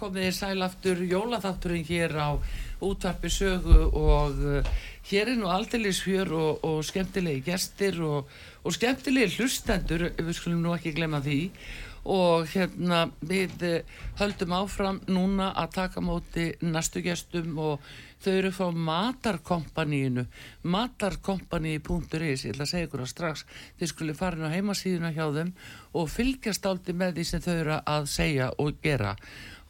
Komið þér sælaftur jólaþátturinn hér á útvarpi sögu og uh, hér er nú aldeilis fjör og, og skemmtilegi gestir og, og skemmtilegi hlustendur, við skulum nú ekki glemma því. Og hérna við uh, höldum áfram núna að taka móti næstu gestum og þau eru frá matarkompaníinu matarkompaní.is ég ætla að segja ykkur að strax. Þið skulle farin á heimasíðuna hjá þeim og fylgjast áldi með því sem þau eru að segja og gera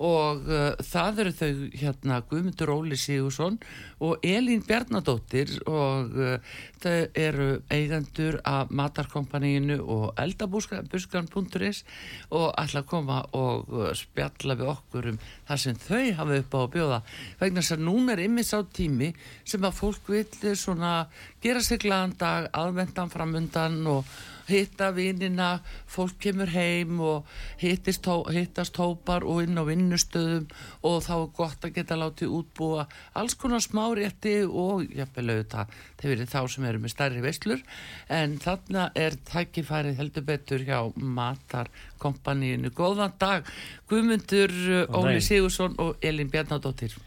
og uh, það eru þau hérna Guðmundur Óli Sigursson og Elín Bjarnadóttir og uh, þau eru eigendur af matarkompaníinu og eldabuskan.is og ætla að koma og uh, spjalla við okkur um það sem þau hafa upp á að bjóða. Vegna þess að núna er ymmið sá tími sem að fólk vil svona gera sig glaðan dag, aðvendan framundan og hitta vinnina, fólk kemur heim og hittist, hittast hópar og inn á vinnustöðum og þá er gott að geta látið útbúa alls konar smárétti og jafnvel auðvitað, þeir verið þá sem eru með starri veislur en þarna er tækifærið heldur betur hjá matarkompaníinu. Góðan dag Guðmundur Óli Sigursson og Elin Bjarnadóttir.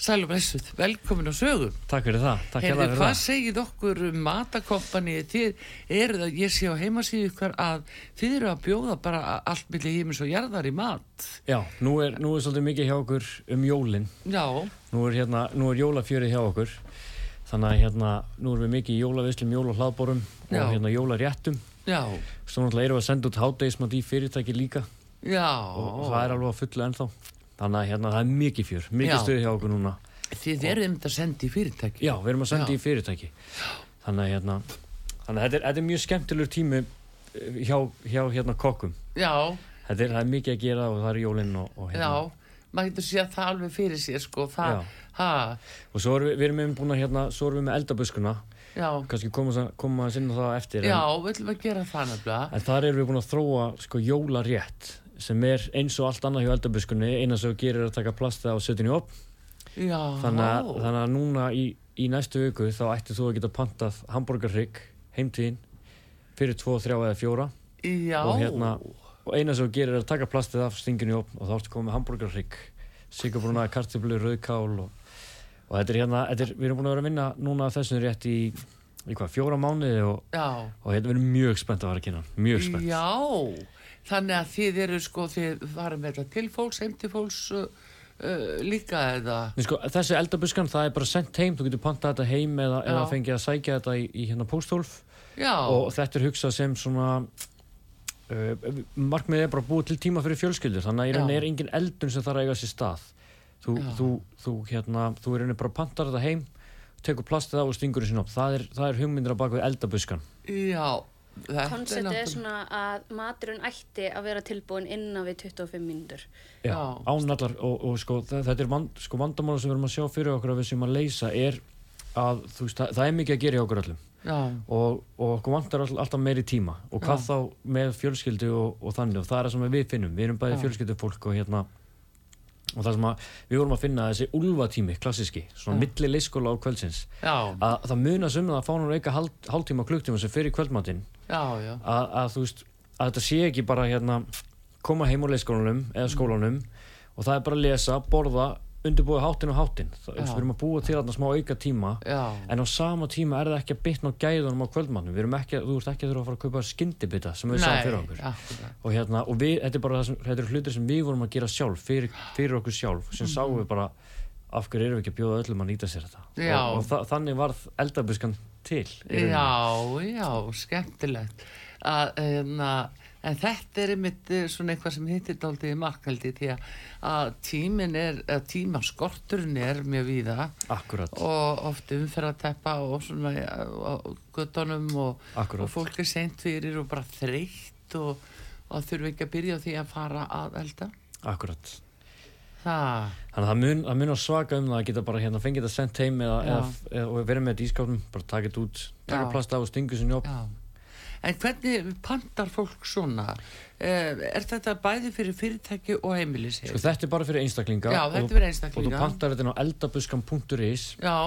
Sælum Essuð, velkomin á sögum Takk fyrir það, takk fyrir hvað það. segið okkur um matakompani þið? Eru það, ég sé á heimasíðu ykkur að þið eru að bjóða bara allt millir hímis og jarðar í mat. Já, nú er, nú er svolítið mikið hjá okkur um jólin. Já. Nú er, hérna, nú er jólafjörið hjá okkur. Þannig að hérna, nú erum við mikið í jólavislum, jólahlaðborum og hérna jólaréttum. Já. Svo náttúrulega erum við að senda út hátdeismat í fyrirtæki líka. Já. Og það er alveg að fulla ennþá þannig að hérna það er mikið fjör, mikið stuð hjá okkur núna. Þið erum þetta að senda í fyrirtæki. Já, við erum að senda í fyrirtæki. Þannig að hérna þannig að þetta er, þetta er mjög skemmtilegur tími eh, hjá, hjá hérna kokkum. Já. Þetta er, er mikið að gera og það er jólinn og, og hérna. Já, maður getur séð það alveg fyrir sér sko það, og svo erum við, við erum búin að hérna, svo erum við með eldabuskuna. Já. kannski koma, koma að sinna það eftir Já, en, við ætlum að gera það nefnilega. En þar erum við búin að þróa sko jólarétt sem er eins og allt annað hjá eldabuskunni eina sem gerir að taka plasta og setja henni upp þannig, þannig að núna í, í næstu viku þá ætti þú að geta pantað hambúrgarrygg heimtíðin fyrir 2, 3 eða 4 og, hérna, og eina sem gerir er að taka plastið af stinginu upp og þá ertu komið hambúrgarrygg sigurbruna, kartiblu, rauðkál og, og þetta er hérna þetta er, við erum búin að vera að vinna núna þessum rétt í í hvað, fjóra mánuði og, og hérna við erum mjög spennt að vera að kynna mjög spennt. Já þannig að þið eru sko þið varum með þetta til fólks, heim til fólks uh, uh, líka eða? Sko, þessi eldabuskan það er bara sendt heim þú getur pantað þetta heim eða, eða fengið að sækja þetta í, í hérna póstólf og þetta er hugsað sem svona uh, markmið er bara búið til tíma fyrir fjölskyldur. Þannig að í rauninni er engin eldun sem þarf að eiga sér stað. Þú, þú, þú, hérna, þú er bara að panta þetta heim tekur plastið á og stingur þessin upp það er, það er hugmyndir að baka við eldabuskan. Já Konceptið er svona að maturinn ætti að vera tilbúin innan við 25 mínútur. Já, ánallar og, og sko, þetta er vand, sko, vandamála sem við erum að sjá fyrir okkur að við sem að leysa er að veist, það, það er mikið að gera í okkur öllum. Og, og okkur vantar all, alltaf meiri tíma. Og hvað Já. þá með fjölskyldu og, og þannig og það er það sem við finnum. Við erum bæði fjölskyldu fólk og hérna og það sem að við vorum að finna þessi ulvatími, klassíski, svona milli leyskóla á kvöldsins, já. að það munas um að fá náttúrulega eitthvað hálf, hálftíma og klukktíma sem fyrir kvöldmatinn að, að þú veist, að þetta sé ekki bara hérna, koma heim úr leyskólanum eða skólanum mm. og það er bara að lesa, borða undirbúið hátinn og hátinn við erum að búa til þarna smá auka tíma Já. en á sama tíma er það ekki að bytna á gæðunum á kvöldmannum, við erum ekki, þú ert ekki að þurfa að fara að kaupa skyndibita sem við sáum fyrir okkur ja. og hérna, og við, þetta er bara þetta eru hlutir sem við vorum að gera sjálf fyrir, fyrir okkur sjálf, sem mm. sáum við bara af hverju erum við ekki að bjóða öllum að nýta sér þetta og, og þa þannig varð eldabuskan til Já, já, skemmtilegt að, en hérna, að En þetta er einmitt eh, svona eitthvað sem hittir dálítið í markaldi því að tímin er, að tímaskorturinn er mjög víða Akkurat. og oft umferðateppa og svona og guttunum og, og fólk er seint fyrir og bara þreytt og, og þurfi ekki að byrja því að fara að elda. Akkurat. Það. Þannig að það mun, að mun að svaka um það að geta bara hérna fengið þetta sendt heim eða, eða, eða vera með þetta í skápnum, bara taka þetta út, taka plast af og stingu sér njóp. Já. En hvernig pandar fólk svona? Eh, er þetta bæði fyrir fyrirtæki og heimilis? Sko þetta er bara fyrir einstaklinga. Já, þetta er fyrir einstaklinga. Og þú pandar þetta á eldabuskan.is Já.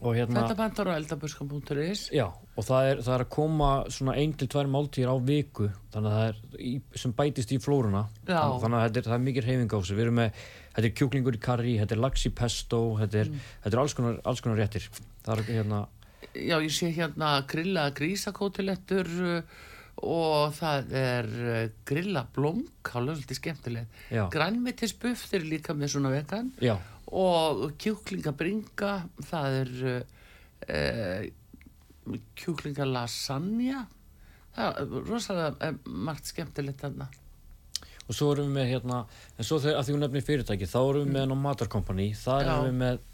Hérna, Þetta bandar á eldabuskan.is Já, og það er, það er að koma svona ein til tvær máltýr á viku þannig að það er í, sem bætist í flórunna þannig, þannig að þetta er, það er mikið reyfing á þessu. Við erum með, þetta er kjúklingur í karri þetta er laxi pesto, þetta er, mm. þetta er alls, konar, alls konar réttir. Það er hérna Já, ég sé hérna grilla grísakótilettur uh, og það er uh, grilla blómk, hálfur svolítið skemmtilegt. Grænmetisbuff, eru líka með svona vegan. Já. Og kjúklingabringa það er uh, kjúklingalasagna það er rosalega margt skemmtilegt þarna. Og svo erum við með hérna en svo þegar hún nefnir fyrirtæki þá erum við með mm. matarkompani þar erum við með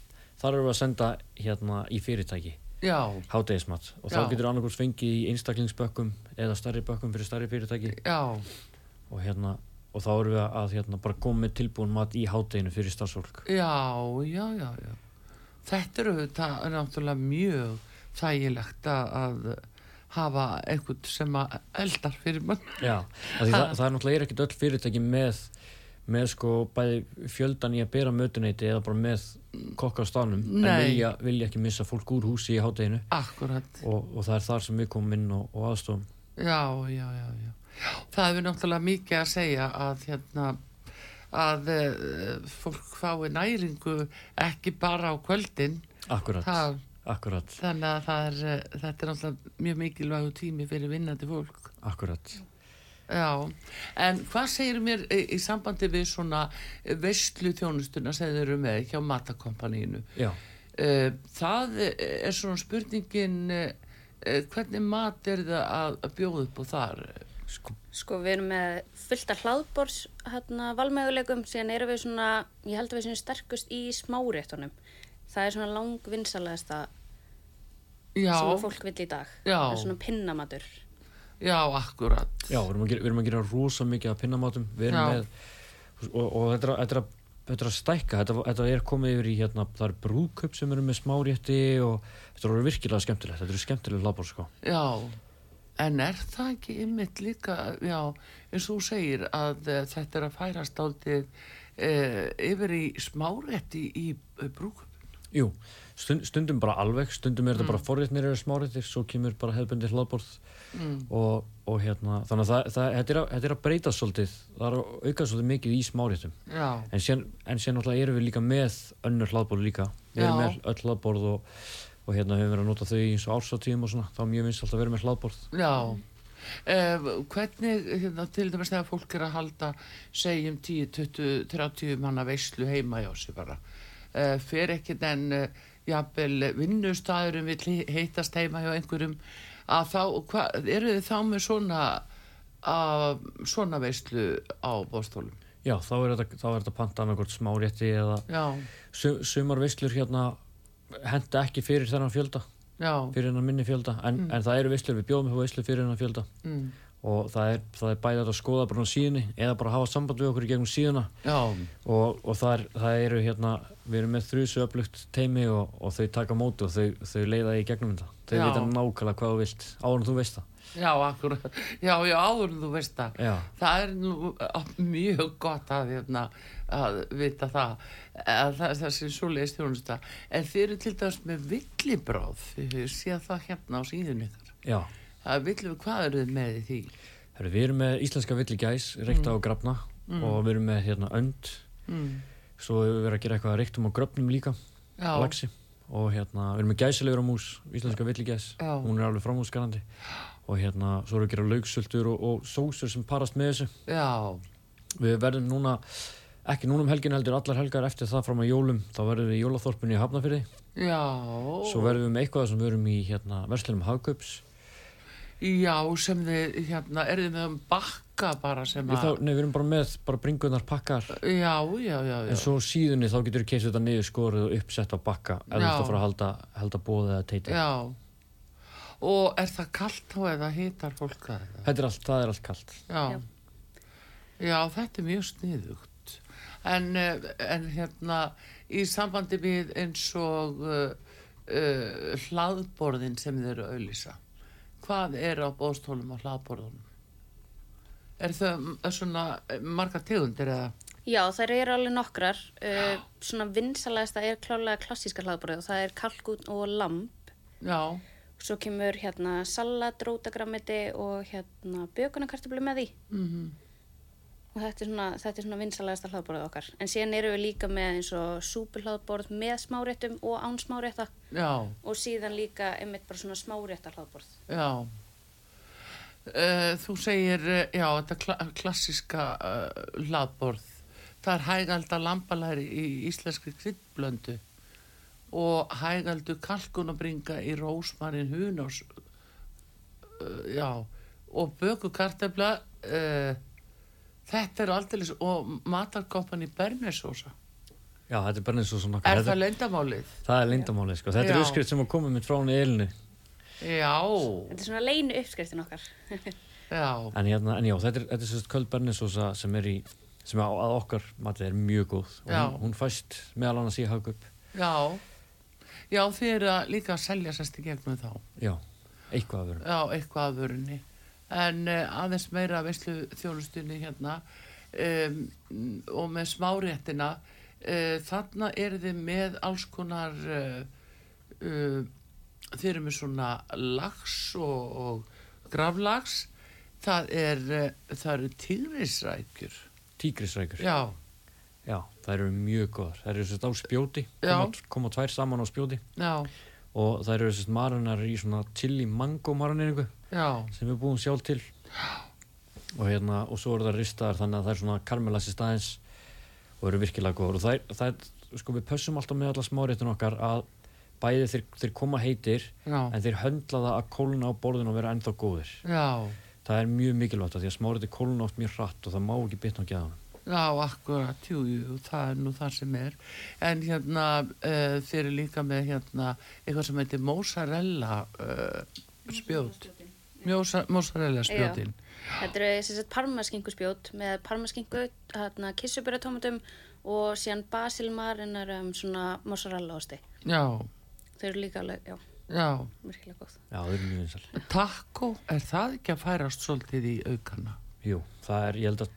þar erum við að senda hérna í fyrirtæki hátegismat og þá getur annarkurs fengið í einstaklingsbökkum eða starri bökkum fyrir starri fyrirtæki. Já. og hérna og þá erum við að hérna, bara koma með tilbúin mat í hátteginu fyrir starfsfólk. Já, já, já, já. Þetta eru þetta er náttúrulega mjög þægilegt að hafa einhvern sem að eldar fyrir mann. Já, það, það, það er náttúrulega ekkert öll fyrirtæki með með sko bæði fjöldan í að bera mötuneyti eða bara með kokka á stanum en vilja, vilja ekki missa fólk úr húsi í hátteginu og, og það er þar sem við komum inn og, og aðstofum Já, já, já, já. Það hefur náttúrulega mikið að segja að hérna að uh, fólk fái næringu ekki bara á kvöldin. Akkurat, það, akkurat. þannig að er, uh, þetta er náttúrulega mjög mikilvægu tími fyrir vinnandi fólk. Akkurat Já, en hvað segir mér í, í sambandi við svona vestlu þjónustuna sem þeir eru með hjá matakompanínu uh, það er svona spurningin hvernig mat er það að, að bjóða upp og þar Sko, sko við erum með fullt af hlaðbors hérna, valmöguleikum, síðan erum við svona, ég held að við erum sterkust í smáréttunum. Það er svona langvinsalegasta sem fólk vil í dag. Já. Það er svona pinnamatur. Já, akkurat. Já, við erum að gera, við erum að gera rosa mikið af pinnamatum. Við erum Já. með, og, og þetta, er, þetta, er, þetta er að stækka, þetta, þetta er komið yfir í, hérna, það er brúköp sem eru með smárétti og þetta eru virkilega skemmtilegt. Þetta eru skemmtilega hlaðbors, sko. Já. En er það ekki ymmit líka, já, eins og þú segir að uh, þetta er að færast áldið uh, yfir í smárétti í uh, brúkum? Jú, stund, stundum bara alveg, stundum er þetta mm. bara forréttnir eða smáréttir, svo kemur bara hefðbundir hlaðborð mm. og, og hérna, þannig að þetta, er að, breyta svolítið, það er að auka svolítið mikið í smáréttum. En sen náttúrulega erum við líka með önnur hlaðborð líka, við erum með öll hlaðborð og og hérna hefur við verið að nota þau eins og ársatíðum og svona, þá er mjög vinst alltaf að vera með hlaðborð Já, eh, hvernig hérna, til dæmis þegar fólk er að halda segjum 10, 20, 30 manna veislu heima hjá sig bara eh, fer ekki den eh, jafnvel vinnustæðurum vil heitast heima hjá einhverjum að þá, hva, eru þið þá með svona að, svona veislu á bóstólum? Já, þá er þetta, þetta panta annarkort smárétti eða sumar veislur hérna henda ekki fyrir þennan fjölda Já. fyrir hennar minni fjölda en, mm. en það eru visslur, við bjóðum við visslu fyrir hennar fjölda mm. Og það er, það er bæðið að skoða bara á síðunni eða bara hafa samband við okkur í gegnum síðuna. Og, og það, er, það eru hérna við erum með þrjusu upplugt teimi og, og þau taka móti og þau, þau leiða í gegnum þetta. Þau veit að nákvæmlega hvað þú vilt áður en þú veist það. Já, akkurat, já, já, áður en þú veist það. Já. það er nú mjög gott að, hérna, að vita það að það, sé svo leiðist en þeir eru til dæs með villibráð þið séð það hérna á síðun ykkar Já Er villibráð, hvað eru þið með því? Heru, við erum með íslenska villigæs reykta mm. á grafna mm. og við erum með hérna önd. Mm. svo við erum að gera eitthvað reyktum á gröfnum líka lagsi og hérna við erum með gæsilegur á mús íslenska villigæs, hún er alveg framhúsgarandi og hérna svo erum við að gera laugsöldur og, og sósur sem parast með þessu. Já. Við verðum núna ekki núnum helgin heldur allar helgar eftir það fram á jólum. Þá verðum við í jólaþorpunni í Hafnafyrði já. Svo verðum við með eitthvað sem við verum í hérna, verslunum Hagköps já sem þið hérna er þið með bakka bara sem að nei við erum bara með bara bringunar pakkar. Já já já, já. en svo síðunni þá getur við keisið þetta niður skorið og uppsett á bakka ef að fara að halda, halda bóðið eða teiti já. Og er það kallt þá eða hitar fólk það? þetta er allt, það er allt kallt já. Já, þetta er mjög sniðugt. En, eh, en hérna í sambandi við eins og uh, uh, hlaðborðin sem þeir eru að auðlýsa hvað er á bóstólum á hlaðborðunum er það svona marga tegundir eða? Já, þær eru alveg nokkrar. Uh, svona vinsalegasta er klálega klassíska hlaðborðið og það er kalkun og lamp. Já. Svo kemur hérna salat, rótagrammiti og hérna bökunarkartablu með því. Mm -hmm. Og þetta er svona, þetta er svona vinsalegasta hlaðborðið okkar. En síðan eru við líka með eins og súpulhlaðborð með smáréttum og án smárétta. Já. Og síðan líka einmitt bara svona smárétta hlaðborð. Já. Uh, þú segir, uh, já, þetta kla klassiska uh, hlaðborð það er hægalda lambalæri í íslenski kryddblöndu og hægaldu kalkunabringa í rósmarin hunás uh, já og bökukartefla uh, þetta er aldrei og matarkoppan í bernesósa. Já, þetta er bernesósa nokkar Er þetta, það lendamálið? Það er lendamálið, sko, þetta já. er uppskrift sem að koma mitt frá henni eilinu Já. Þetta er svona leinu uppskriftin okkar. Já. En, hérna, en já, þetta er, þetta er svona köld bernesósa sem er í sem á, að okkar matið er mjög góð. Og hún, hún fæst meðal annars í haggup Já, já þið eru að líka að selja sérst í gegnum þá. Já, eitthvað að vörunni Já, eitthvað að vörunni en uh, aðeins meira veistlu þjólustunni hérna um, og með smáréttina uh, þarna eru þið með alls konar uh, þið eru með svona lags og, og gravlags það er það eru tígrisrækjur. Tígrisrækjur? Já. Já, það eru mjög góðar. Það eru sérst á spjóti, koma, koma tvær saman á spjóti. Já. og það eru sérst marinar í svona chili mango marineringu sem við búum sjálf til og hérna, og svo eru það ristaðar þannig að það er svona karmelassi staðins og eru virkilega góður og það er, það er, sko við pössum alltaf með alla smáréttun okkar að bæði þeir, þeir koma heitir Já. en þeir höndla það að kóluna á borðinu og vera ennþá góðir. Já. Það er mjög mikilvægt því að smárétti kóluna oft mjög hratt og það má ekki bitna á gæðanum. Já, akkurat, jú, jú, það er nú það sem er. En hérna, uh, þeir eru líka með hérna eitthvað sem heitir mozzarella uh, spjót. Mozzarella spjótin. Þetta eru þess að parmaskingu spjót með parmaskingu, hérna, kissuberatómatum og síðan basilmarinar um svona mozzarella ásti. Já. Þeir eru líka alveg, já. Já. Virkilega góð. Já, það er mjög vinsal. Taco, er það ekki að færast svolítið í aukana? Jú, það er, ég held að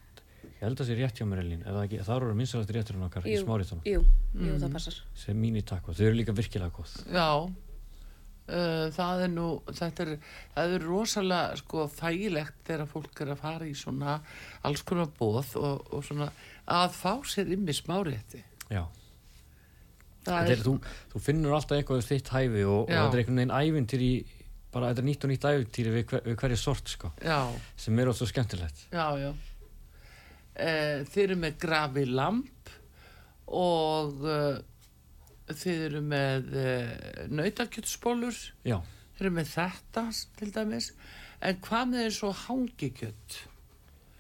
Ég held að það sé rétt hjá mér ekki, það eru minnstalega réttur en okkar jú, í smáriðtunum. Jú, jú, mm. það passar. Sem mín í takk og þau eru líka virkilega góð. Já, það er nú, þetta er, það er rosalega sko þægilegt þegar fólk er að fara í svona alls konar bóð og, og svona að fá sér inn í smáriðti. Já. Er, er, þú, þú finnur alltaf eitthvað þitt hæfi og, og þetta er einhvern veginn ævintýr í, bara þetta er nýtt og nýtt ævintýri við, hver, við hverja sort sko. Já. Sem er ótrúlega skemmtilegt. Já, já uh, þeir eru með grafi lamp og þeir eru með uh, eh, nautakjöttsbólur þeir eru með þetta til dæmis. En hvað með þeir svo hangikjött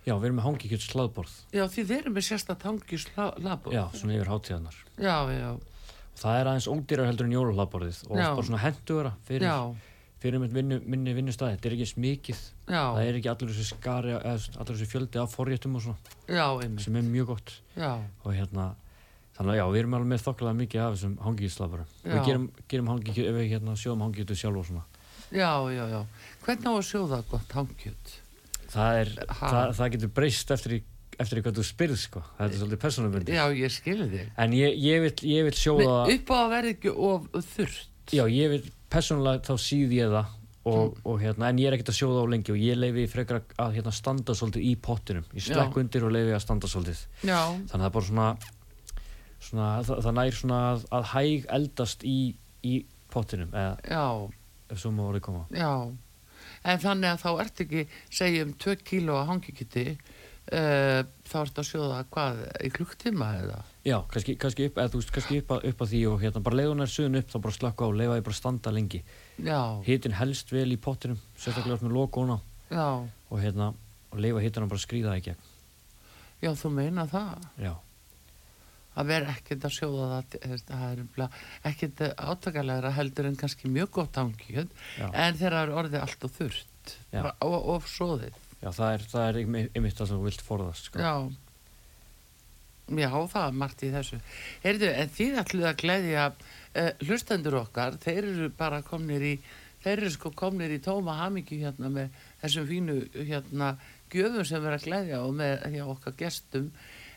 Já, við erum með hangikjött slaðborð Já, því þeir eru með sérstatt hangikjött slaðborð Já, svona yfir hátíðanar Já, já. Það er aðeins ódýrar heldur en jólahlaðborðið og bara svona hendugra fyrir fyrir vinnu, minni vinnustæði, þetta er ekki smikið Já. það er ekki allur þessi skari allur þessi fjöldi af forréttum og svona Já, sem er mjög gott. Já. og hérna þannig að já, við erum alveg með þokkilega mikið af þessum hangíðslafara við gerum, gerum hangíð, ef við hérna sjóðum hangíðu sjálf og svona. Já, já, já, hvernig á að sjóða gott hangíð? Það er, það, það getur breyst eftir í eftir því hvað þú spyrð sko, þetta er svolítið persónubundi Já, ég skilði þig. En ég, ég, vil, ég vil sjóða Upp á að verði ekki of þurft Já, ég vil persónulega þá síð ég það og, mm. og hérna, en ég er ekkert að sjóða á lengi og ég leifi frekar að hérna, standa svolítið í pottinum, ég slekk Já. undir og leifi að standa svolítið. Já. þannig að það er bara svona, svona það, það nær svona að, að hæg eldast í, í pottinum eða? Ef svo má orðið koma. Já, en þannig að þá ert ekki segjum 2 kíló að hangikitti uh, þá ert að sjóða hvað í klukktíma eða? Já, kannski, kannski, upp, eða, veist, kannski upp, að, upp að því og hérna bara leiðunar suðun upp þá bara slakka á leiða því bara standa lengi. Hitin helst vel í pottinum sérstaklega með lokóna og hérna og leiða hitina bara skrýða í gegn. Já, þú meina það. Já að vera ekkert að sjóða það það er ekkert átakalega heldur en kannski mjög gott ángjöð en þeirra er orðið allt og þurft og, og svoðið Já, það er, það er einmitt það sem þú vilt forðast sko. Já Já, það er margt í þessu. Heyrðu, en þið ætluð að gleyðja uh, hlustendur okkar, þeir eru bara komnir í, þeir eru sko komnir í tóma hamingju hérna með þessum fínu hérna gjöfum sem verður að gleyðja og með hjá okkar gestum.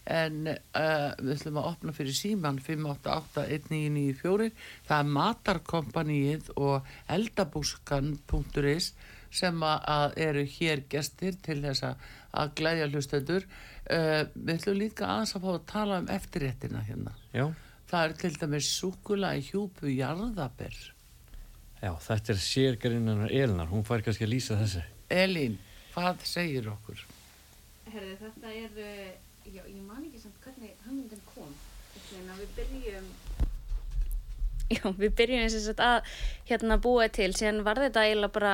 En uh, við ætlum að opna fyrir síman 5881994 það er matarkompanið og eldabúskan.is sem að eru hér gestir til þess að glæðja hlustendur. Uh, við ætlum líka aðeins að fá að tala um eftirréttina hérna. Já. það er til dæmis súkula í hjúpu jarðaber. Já, þetta er sérgrinnar Elinar, hún fær kannski að lýsa þessi Elín, hvað segir okkur? Herði, þetta er, já, ég man ekki samt hvernig hugmyndin kom. Þannig að við byrjum, já, við byrjum eins og þess að hérna búa til, síðan var þetta eiginlega bara,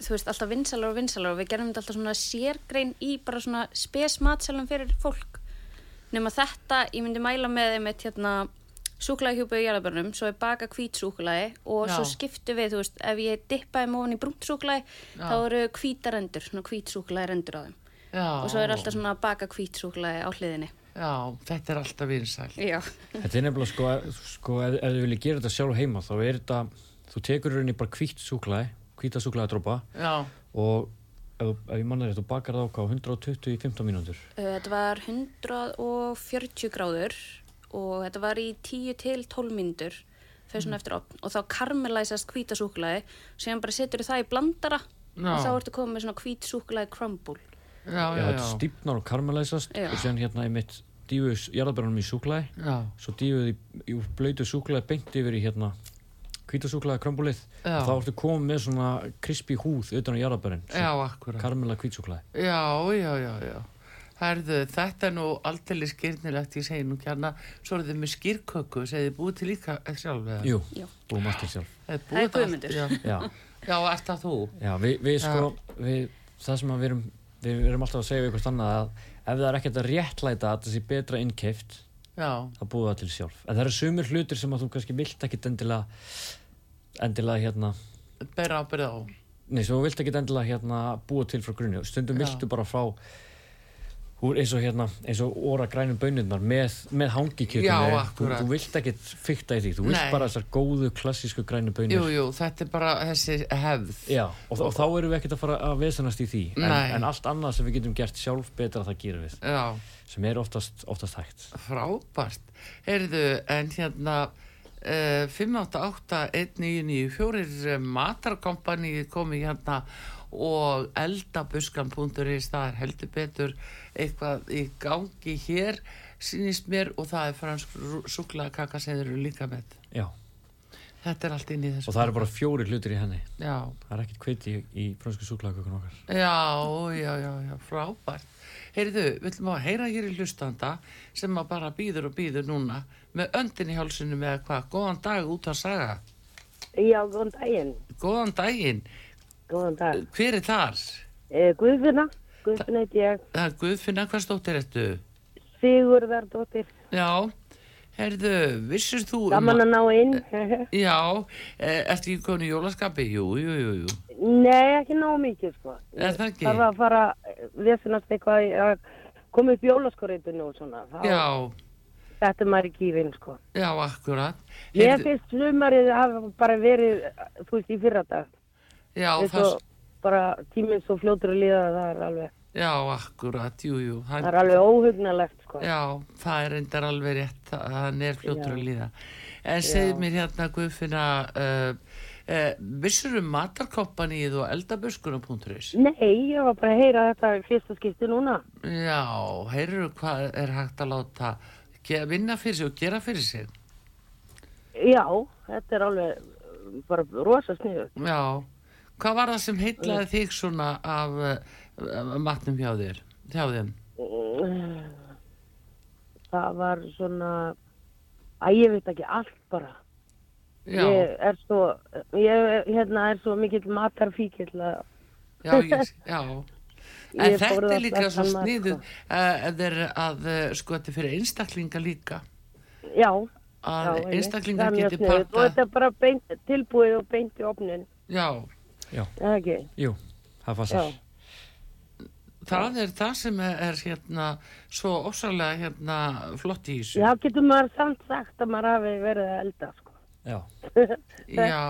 þú veist, alltaf vinsalur og vinsalur og við gerum þetta alltaf svona sérgrein í bara svona spesmatselum fyrir fólk. Nefn að þetta, ég myndi mæla með þeim eitt hérna súkulæðihjúpu í jarðabörnum, svo er baka hvít súkulæði og Já. svo skiptu við, þú veist, ef ég dippaði móðan í brúnt súkulæði, Já. þá eru hvítar endur, svona hvít súkulæði endur á þeim og svo er alltaf svona baka hvítsúklaði á hliðinni. Já, þetta er alltaf vinsæl já, Þetta er nefnilega sko, sko ef, ef þið viljið gera þetta sjálf heima þá er þetta, þú tekur rauninni bara hvítt súklaði, hvíta súklaði drópa Já, og ef, ef ég manna þetta, þú bakar það á hvað, 120 í 15 mínútur? Uh, þetta var 140 gráður og þetta var í 10 til 12 myndur fyrir svona eftir opn og þá karmelæsast hvíta súklaði síðan bara setur það í blandara Já. og þá ertu komið með svona hvít súklaði crumble þetta stípnar og karmelæsast og síðan hérna í mitt dífuð jarðabörnum í súklaði já, svo dífuð í, í blöytu súklaði beint yfir í hérna hvíta súklaði krömbulið Já. og þá ertu komið með svona krispi húð utan á akkurat. karmela hvít súklaði Já, já, já, já. Herðu, þetta er nú aldrei skýrnilegt ég segi nú kjarna, svo er þið með skýrköku segið þið búið til líka sjálf eða? Jú, Já. búum allt til sjálf. Það er Guðmundur. Já, Já, já ert það þú? já við, við sko við, það sem að við erum við erum alltaf að segja við eitthvað annað að ef það er ekkert að réttlæta að það sé betra innkeift þá búið það til sjálf. En það eru sumir hlutir sem að þú kannski vilt ekkit endilega endilega hérna bera ábyrð á. Nei, þú vilt ekkit endilega hérna búa til frá grunni. Stundum viltu bara fá úr eins og hérna eins og óra grænum bönirnar með, með Já, hangikjötunni þú, þú vilt ekkit fykta í því. Þú vilt Nei. bara þessar góðu klassísku grænu bönir Jú, jú, þetta er bara þessi hefð. Já, og, og þá erum við ekkert að fara að vesenast í því en, en allt annað sem við getum gert sjálf betra það gerum við, Já, sem er oftast, oftast hægt. Frábært. Heyrðu, en hérna uh, 588-1994 matarkompani komið hérna og eldabuskan.is það er heldur betur eitthvað í gangi hér sínist mér og það er fransk súklaðakaka sem þeir eru líka með. Já, þetta er allt inn í þessu. Og það eru bara fjóri hlutir í henni. Já, það er ekkert kveiti í, í frönsku súklakökun okkar. Já, já, já, já, frábært. Heyrðu, við ætlum að heyra hér í hlustanda sem að bara býður og býður núna með öndin í hálsinu með hvað. Góðan dag út að saga. Já, góðan daginn. góðan daginn, Góðan dag. hver er þar? Eh, Guðfinna, Guðfinna heit ég. Það er Guðfinna, hvað stóttir ertu? Sigurðardóttir. Já, heyrðu, vissur þú um Gaman að ná inn. Já, eh, ertu ekki konu í jólaskapi? Jú, jú, jú, jú. Nei, ekki ná mikið, sko. Er það ekki? Það var að fara, veðfinnast eitthvað að koma upp jólaskoritinu og svona. Þá, Já, Þetta er maður í kýfin, sko. já, akkurat. Ég finnst sumarið hafa bara verið, þú veist, í fyrra dag. Já, Það það, bara tíminn svo fljótur að líða, það er alveg, já, akkurat, jú, jú. það er alveg óhugnalegt, sko. Já, það er reyndar alveg rétt, það- er fljótur Já. að líða. En segð mér hérna, Guðfinna, uh, uh, vissur um matarkompanið og eldaböskunum.is? Nei, ég var bara að heyra þetta fyrsta skipti núna. Já, heyrðu hvað er hægt að láta vinna fyrir sig og gera fyrir sig? Já, þetta er alveg bara rosa sniðu. Já, hvað var það sem heitlaði þig svona af uh, matnum hjá þér? Hjá þeim? Það var svona, að ég veit ekki allt bara. Já, Ég er svo, ég hérna er svo mikill matarfíkill að já, ég, já. En Ég þetta er líka svo mat, sniðuð sko. uh, þeir að uh, sko þetta er fyrir einstaklinga líka já, að já, mjög geti sniðugt. Og parta þetta er bara beint, tilbúið og beint í opnin, Já, eða ekki? Jú, það passar Já. það er það sem er, hérna svo ósalega hérna flott í þessu Já, getur maður samt sagt að maður hafi verið að elda, sko. Já, Já,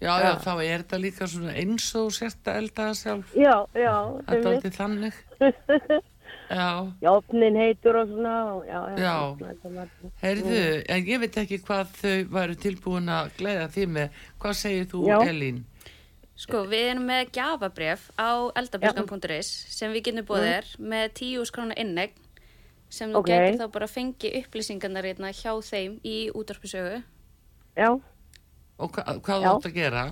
já, já, þá er þetta líka svona eins og sért að elda það sjálf Já, já, Þetta er aldrei þannig Já. Já, opnin heitur og svona. og Já, já. Já. svona, Heyrðu, en ég veit ekki hvað þau væru tilbúin að gleiða því með. Hvað segir þú, Já. Sko, við erum með gjafabref á eldabuskan.is sem við getum búið þér með 10 skrána innegn sem þú Ok. getur þá bara fengið upplýsingarnar hérna hjá þeim í útvarpisögu. Já, Og hva, hvað þú Já. átt að gera?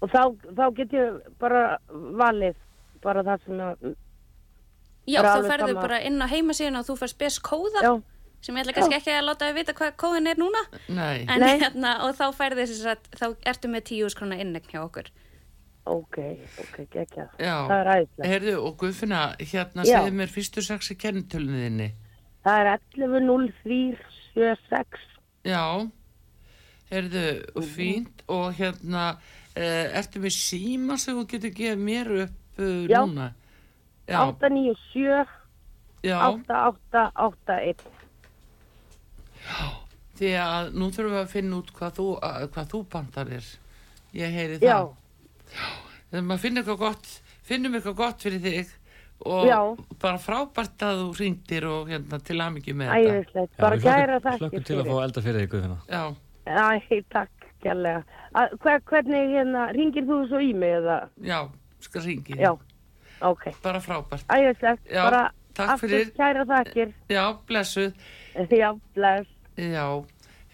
og þá, þá get ég bara valið bara það sem að, Já, þá alveg ferðu sama. bara inn á heimasíðun og þú færst best kóða já, sem ég ætla kannski ekki að láta þið vita hvað kóðin er núna Nei. en Nei. hérna, og þá færðu þess að þá ertu með 10 skrána innegn hjá okkur. Ok, ok, geggjað. Já. Það er æðislega. Heyrðu, og Guðfinna, hérna Já. segðu mér fyrstu sexi kennitöluninni. Það er 11.03.76. Já. Heyrðu, fínt. Og hérna, uh, ertu með síma sem þú getur gefið mér upp uh, Já. núna? Já. 897 Já. 8881. Því að nú þurfum við að finna út hvað þú, að, hvað þú bandar þér. Ég heyri Já, það. Þegar maður finnur eitthvað gott, finnum eitthvað gott fyrir þig og Já. bara frábært að þú ringdir og hérna til aðmyggi með þetta. æðislegt. Bara kæra þakkir Hlökkum til að fá elda fyrir þig, Guðfinna. Æ, takk, kjærlega. Að- hver- Hvernig hérna, ringir þú svo í mig eða? já, skal ringi. Já, ok. Bara frábært. Æðislegt, Já, bara takk aftur fyrir. kæra þakkir. Já, blessuð. Já, bless. Já,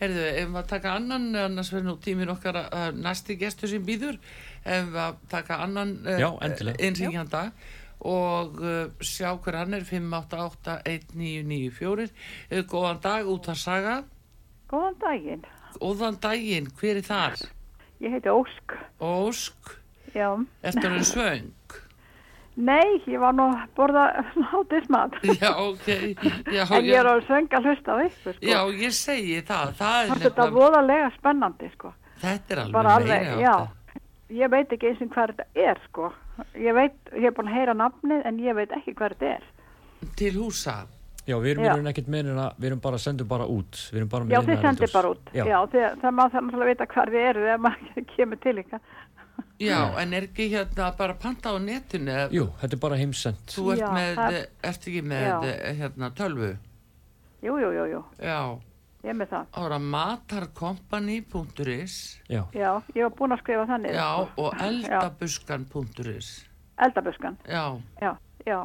heyrðu, ef við að taka annan, annars verður nú tíminn okkar uh, næsti gestur sem býður, ef við að taka annan endilega. einringjanda og uh, sjá hver hann er 5881994. Uh, góðan dag út að saga. Góðan daginn. Góðan daginn, hver er þar? Ég heiti Ósk. Ósk, Já. ertu hann svöng? Nei, ég var nú að borða hátismat. Já, ok. Já, En ég er á söng að hlusta á ykkur, sko. já, ég segi það. Það er þetta nefnilega, voðalega spennandi, sko. þetta er alveg meiri já. Ég veit ekki eins og hvað þetta er, sko. Ég veit, ég er búin að heyra nafnið, en ég veit ekki hvað þetta er. Til húsa. Já, við erum raun ekkert meðin að við erum bara að senda bara út. Við erum bara með Já, þið sendir bara út. Já, Já, þið, það má það náttúrulega vita hvað þið eru þegar maður kemur til ykkar. Já, en er ekki hérna bara panta á netinu? eða- Jú, þetta er bara heimsend. Þú ert Já, með, það- ert ekki með Já. hérna tölvu? Jú, jú, jú, jú. Já, Ég er með það. ára matarkompany.is Já, Já, ég var búin að skrifa það niður. Já, sko. og eldabuskan.is Eldabuskan. Já, Já, já,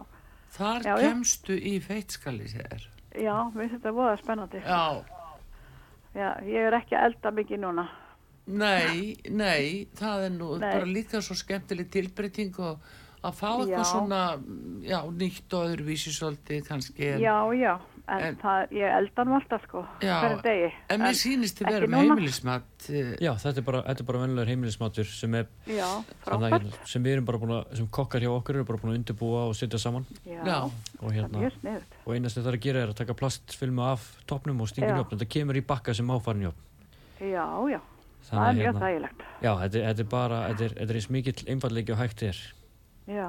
þar Já, já. kemstu í feitskali sér já, mér finnst þetta voða spennandi. Já, Já, ég er ekki að elda mikið núna. nei, nei, það er nú Nei. bara líka svo skemmtileg tilbreyting og að fá eitthvað Já. svona, já, nýtt og öðruvísi svolítið kannski en, Já, já, en, En- það, ég elda nú alltaf sko, Já, hverjum degi. en mér sýnist þið vera með heimilismat eh, já þetta er bara, þetta er bara vennilegur heimilismatur sem, er, Já, hérna, sem við erum bara búin að, sem kokkar hjá okkur eru bara búin að undirbúa og setja saman Já, Já, og hérna, og einast þetta að gera er að taka plastfilmu af topnum og stingin Já. í opn, þetta kemur í bakka sem áfarin í opn. Já, já, það er mjög hérna, þægilegt. já, þetta, er- þetta er bara, þetta er, þetta er eins mikill einfallegi og hægt er. Já,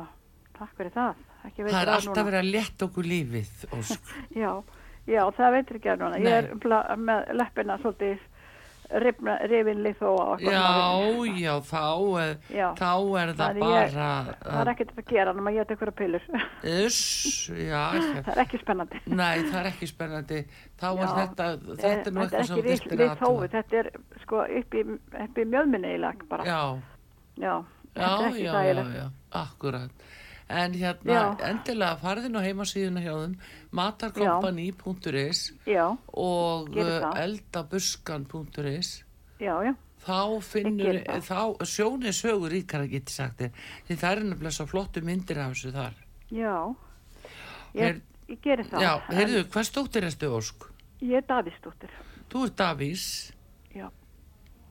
takk fyrir það. Það er af alltaf verið að leta okkur lífið. Já, já, það veitir ekki að núna. Nei. Ég er bla, með leppina svolítið rifna, rifin lið og eitthvað. Já, svona. já, þá, Já. þá er það ég- bara Það er ekkert að gera nema ég geta ykkur að pillur. Uss, já, það er ekki spennandi. nei, það er ekki spennandi þá er Já, þetta, Eh, þetta er nú eitthvað sem við, að þóið, athuga. þetta er sko upp í, í mjöðminni í lag bara. Já, Já, já, þetta er já, já, akkurat en hérna, Já. endilega farðin á heimasíðuna hjá þeim matarkompany.is Já, og uh, eldabuskan.is þá finnur, þá sjónið sögur ríkara geti sagt þér, því það er nefnilega svo flottu myndir af þessu þar já. Ég, Her- ég geri það. Já, en heyrðu, hvað stóttir erstu Ósk? Ég er Davíðsdóttir. Þú ert Davís Já,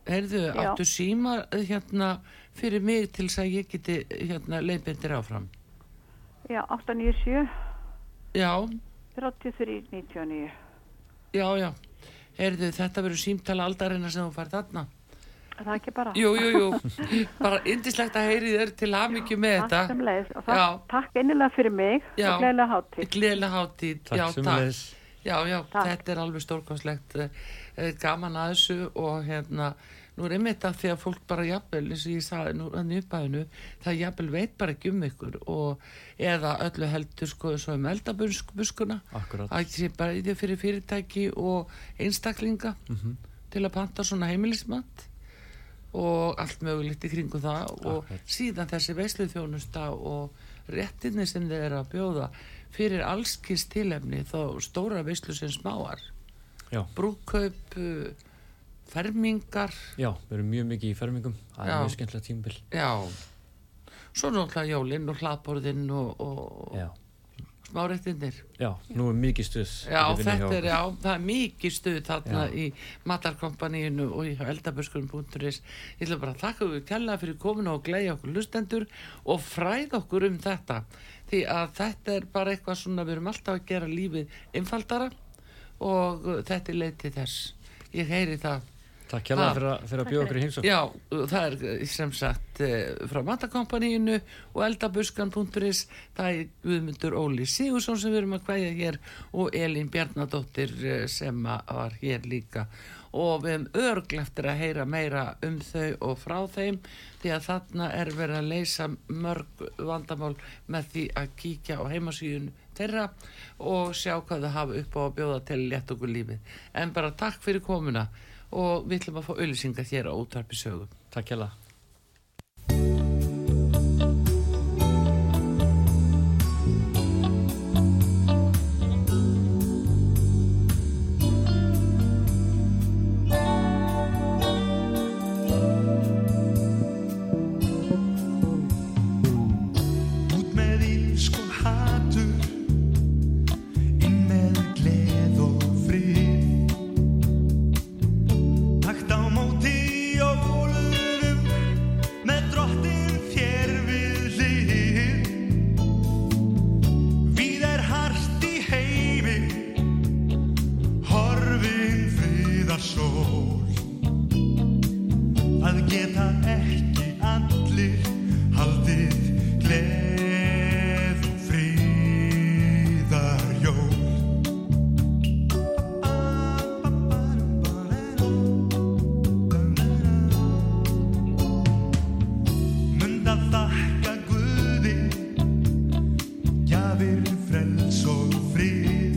Heyrðu, Já. áttu síma eh, hérna fyrir mig til þess að ég geti hérna leipindir áfram já, 897, Já, 33, 99. já, já Heyrðu, þetta verður símtala aldarina sem þú fær þarna Er það ekki bara? Jú, jú, jú, bara indislegt að heyri þér til hamingju með Takk sem þetta leiðis. Og það, takk innilega fyrir mig Já. og gleðilega hátíð. Gleðilega hátíð Takk Já, sömuleiðis. Já, já, Takk. þetta er alveg stórkostlegt gaman að þessu og hérna nú er einmitt að því að fólk bara jafnvel, eins og ég sagði nú að nýpaðinu, það jafnvel veit bara ekki um ykkur og eða öllu heldur sko svo um eldabuskuna að sé bara í því fyrir fyrirtæki og einstaklinga mm -hmm. til að panta svona heimilismat og allt mögulegt í kringu það og Akkurat. síðan þessi veisluð þjónusta og réttinni sem þeir eru að bjóða fyrir allskist tilefni þó stóra veislu sem smáar brúkkaup uh, fermingar. Já, við erum mjög mikið í fermingum. Það Já. er mjög skemmtilega tímbil já. Svo náttúrulega jólinn og hlaðborðinn og, og Já, smáréttinir já, nú er mikið stuð. Já, að vinna hjá þetta er, okkur. já, það er mikið stuð þarna í matarkompaníinu og í eldabörskunum.is Ég ætla bara að þakka ykkur kjalla fyrir kominu og gleyja okkur lustendur og fræða okkur um þetta. Því að þetta er bara eitthvað svona við erum alltaf að gera lífið einfaldara og uh, þetta er leið til þess. Ég heyri það Takk kjærlega Ha. fyrir, að- bjóða okkur í heimsókn. Já, það er eh, sem sagt eh, frá matakompaníinu og eldabuskan.is það er Guðmundur Óli Sigursson sem við erum að kvæða hér og Elín Bjarnadóttir eh, sem að var hér líka. Og við hefum örgleftir að heyra meira um þau og frá þeim því að þarna er verið að leysa mörg vandamál með því að kíkja á heimasíðun þeirra og sjá hvað þau hafa upp á að bjóða til létt okkur lífið. En bara takk fyrir komuna og við ætlum að fá auðlýsingar hér á útvarpi sögum. Takk kjærlega Út ver fra il sol.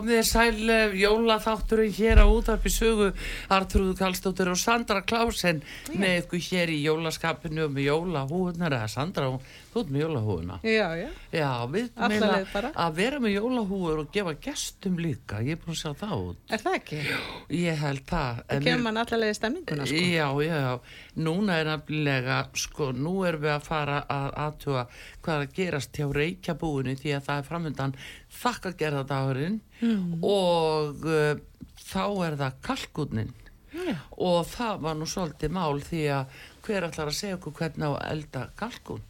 Komið þið sæl eh, jólaþátturinn hér á útarpi sögu Artrúðu Kallstóttir og Sandra Klásen með ykkur hér í jólaskapinu og með jólahúðunar eða Sandra, þú ert með jólahúðuna Já, já, Já, leið bara. að vera með jólahúður og gefa gestum líka, ég er búin að sjá það út er það ekki? Ég held það Það kemur mann allavega í stemninguna, sko. Já, já, já, núna er nefnilega, sko, nú erum við að fara að aðtuga hvað að gerast hjá reykjabúinu því að það er framöndan þakkagerðadagurinn Mm. og uh, þá er það kalkunin og það var nú svolítið mál því að hver ætlar að segja okkur hvernig á að elda kalkun?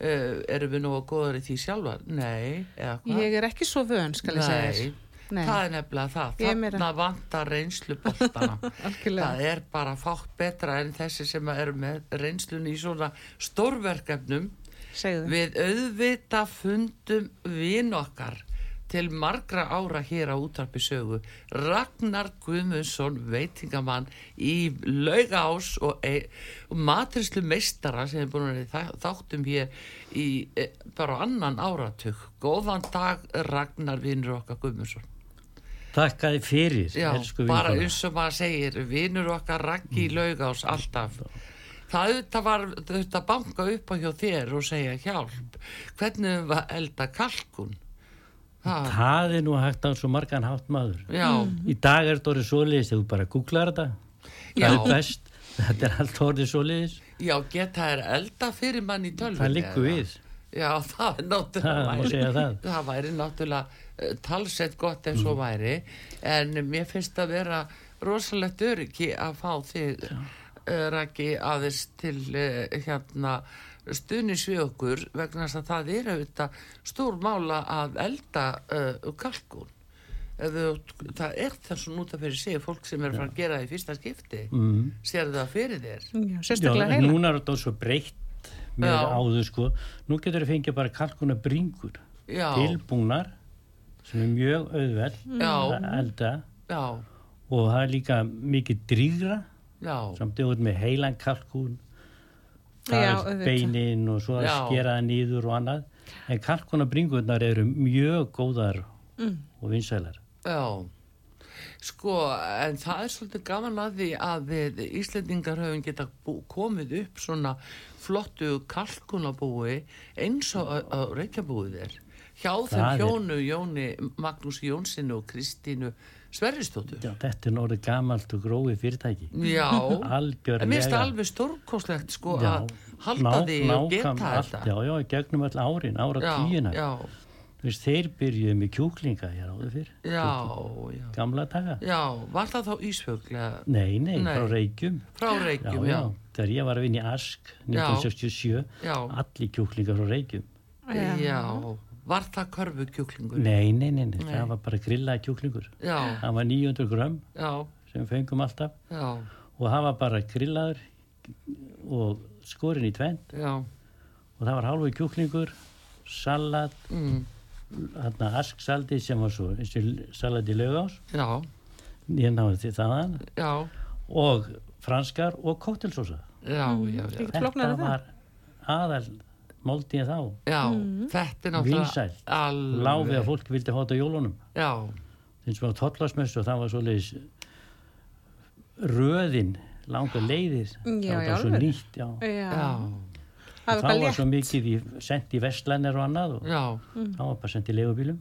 Uh, erum við nú að góður í því sjálfar? Nei, eða hvað? Ég er ekki svo vön, skal ég segja þér. Nei. það er nefnilega það. Er meira- Þarna vantar reynslu. Algjörlega. það er bara fátt betra en þessi sem eru með reynslunni í svona stórverkefnum. Segðu. Við auðvita fundum vin okkar til margra ára hér á útarpi sögu. Ragnar Guðmundsson, veitingamann í laugás og, e og matrislu meistara sem er búin að í þáttum hér í e bara annan áratug. Góðan dag Ragnar vinnur okkar Guðmundsson. Takk að þið fyrir, Já, bara eins og maður segir, vinnur okkar raggi í laugás alltaf. Það auðvitað var auðvitað að banka upp á hjá þér og segja hjálp. Hvernig var elda kalkun? Það, Það er nú hægt á svo margan hátt maður. já, Í dag er þetta orðið svoleiðis, þegar þú bara googlar þetta. Já. Það er best. Þetta er allt orðið svoleiðis. já, geta þær elda fyrir mann í tölvunni? Það eða? við. Já, það er náttúrulega Það segja það. það væri náttúrulega uh, talsett gott ef svo væri en mér finnst að vera rosalegt öryggi að fá þig uh, Raki aðeins til uh, hérna stuðnis við okkur vegna þess að það er auðvitað stór mála að elda uh, kalkun Ef þú, það er það svona út af fyrir sig fólk sem er að fara að gera það í fyrsta skipti Mm. sér það fyrir þér sérstaklega heila. núna er þetta svo breytt með Já. áður sko. Nú getur þið fengið bara kalkuna bringur. já, Tilbúnar, sem er mjög auðveld já, að elda. já, Og það er líka mikið drýgra, já samt út með heilan kalkun. Já, Það er auðvitað. beinin og svo að Já. skera það nýður og annað. En kalkuna bringurnar eru mjög góðar Mm. og vinsælar. Já, sko, en það er svolítið gaman að því að við Íslendingar höfum geta komið upp svona flottu kalkunabúi eins og Reykjabúið er. Hjá þeim er- hjónu, Jóni Magnús Jónsinu og Kristínu Sverristóttur. Já, þetta er orðið gamalt og gróið fyrirtæki. Já, Algjörlega. en mér finnst það alveg stórkoslegt sko Já, að halda því og geta þetta. Já, já, í gegnum all árin, ára já, tíuna. já, Þú veist, þeir byrjuðu með kjúklinga hér áður fyrr. já, já, Gamla daga. já, var það þá Ísfjöglega Nei, nei, Nei. frá Reykjum. frá Já, Reykjum, já, já, Þegar ég var að vinna í Ask Já. 1967, já, allir kjúklingar frá Reykjum. Já. Var það körfukjúklingur? Nei, nei, nei, nei, Nei. það var bara grillaði kjúklingur. Já, Það var 900 grömm já, sem við fengum alltaf. Já, og það var bara grillaður og skorinn í tvend já, og það var hálfu kjúklingur, salat, mm, asksaldi sem var svo eins og salat í laugás. Já, ég náði því þaðan. Já, og franskar og kóttelsósa já, já, já, þetta var aðal máltíð þá. Já, þetta er náttúrulega láfið að fólk vildi hóta jólunum. Já, eins og á tollasmessu og það var svoleiðis röðin langa leiðir. Já, það var svo nýtt já. Já. já, Það var var svo mikið í, sendt í vestlænir og annað og já, það var bara sendt í leigubílum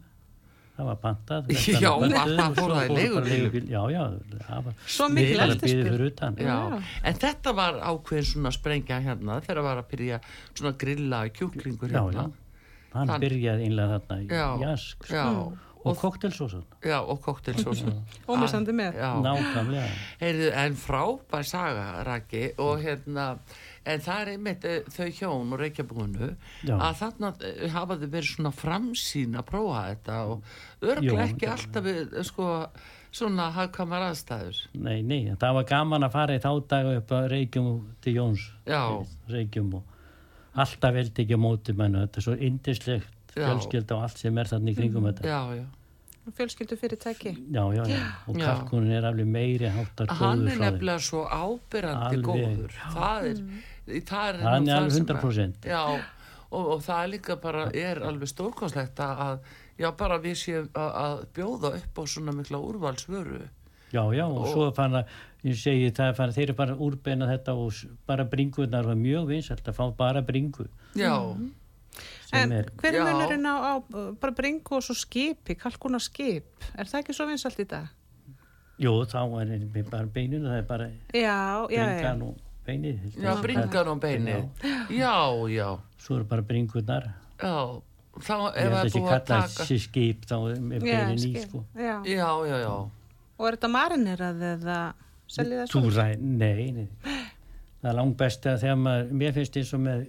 það var pantað Já, það og fór það í leigubíl- já, já, það var Svo mikil já, Já. en þetta var ákveðin svona sprengja hérna þegar var að byrja svona grilla kjúklingur já, hérna, já, hann Þann- byrjaði einlega þarna í Já, jask já, og koktelsósan já, og koktelsósa, Ómissandi með. já, nákvæmlega. Heyrðu, en frábær saga, Raki, og hérna, en það er einmitt eh, þau hjón og reykjabúinu að þarna eh, hafa þau verið svona framsýn að prófa þetta og örglega ekki já. alltaf við, eh, sko, svona hagkamar aðstæður. nei, nei, en það var gaman að fara í þá daga upp að Reykjum til Jóns Já. Reykjum og alltaf veldi ekki á móti mennu, þetta er svo indislegt fjölskylda og allt sem er þarna í kringum þetta Já, já. Fjölskyldu fyrirtæki. já, já, já, og kalkunin er alveg meiri háttar Hann góður er frá þeim nefnilega svo ábyrrandi góður. Það er, það er er alveg sem 100%. Já, og, og það er líka bara, er alveg stórkonslegt að Já, bara við séum að, að bjóða upp á svona mikla úrvalsvöru. Já, já, og, Og- svo fann að, ég segi það er fann, þeir eru bara úrbeina þetta og bara bringunar var mjög vinsalt að fá bara bringu Já, En er, hver er Já. munurinn á, á bara bringu og svo skipi, kalkuna skip? Er það ekki svo vinsalt í dag? jú, þá er bara beininu, það er bara Já, já, já. bringan og beinið. já, bringan og beini. Já, já, Svo eru bara bringunar, já. Þá ég ef held að að þessi búið að kalla taka... þessi skip, þá er í, skip. sko. Já. Já, já, já. Og er þetta marinerað eða seljið það svo? Túræ, nei, nei. Það er langt best að þegar maður, mér finnst eins og með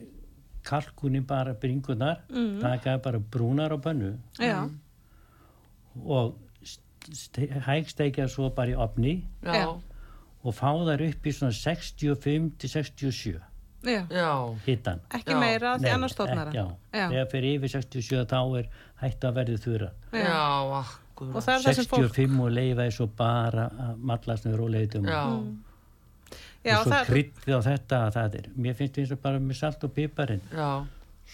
kalkunni bara bringunar, Mm. taka bara brúnar á pönnu Já, og hægsteikja svo bara í opni Já, Já. Og fá þær upp í svona 65 til 67 já. já, hittan. Ekki Já. meira því annars Já. þegar fyrir yfir 67 þá er hægt að verði þurra. já, Og akkur. það er það sem fólk... 65 og leifa er svo bara að mallast nefnir og leitum. Já, Já, og svo það, kryddið á þetta að það er, mér finnst eins og bara með salt og piparinn. já.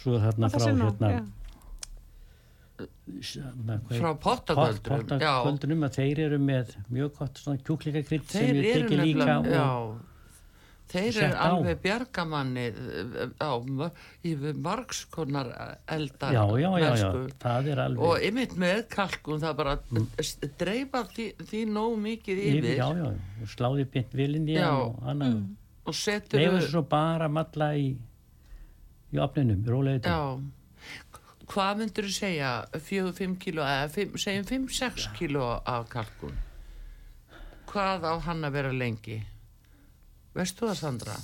Svo þarna það frá hérna, já. Frá pottakvöldrum að þeir eru með mjög gott svona kjúklingakrydd sem eru teki líka já. Þeir eru á. alveg bjargamanni á, mö- í margskonar eldar. já, já, er Og ymitt með kalkun, það bara mm. dreifa því, því nóg mikið yfir, yfir, og sláði bynt vilinn í og annað. Og setur þessu svo bara að malla í í opninum, rólega þetta hvað myndur þú segja, 4-5 kíló, eða fimm- segjum 5-6 kíló af kalkun? Hvað á hann að vera lengi? Veist þú það, Sandra?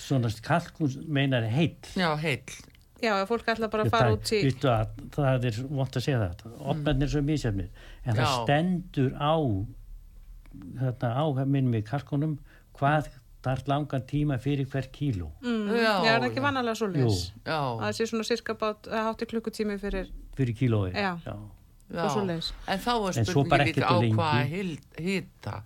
svona kalkun meinar heitt Já, heill. já, fólk ætla bara að fara út í... Að, það er vont að segja það opnarnir er svo mísjafnir en það Já. stendur á þetta á minnum í kalkunum hvað þarf langan tíma fyrir hver kíló Mm, Já, já, er það ekki vanalega svo leis? Já, Það sé svona cirka bát, hátti klukkutími fyrir, fyrir kílói Já. og svoleiðis. En þá er svo spurningin líka á hvað hýta.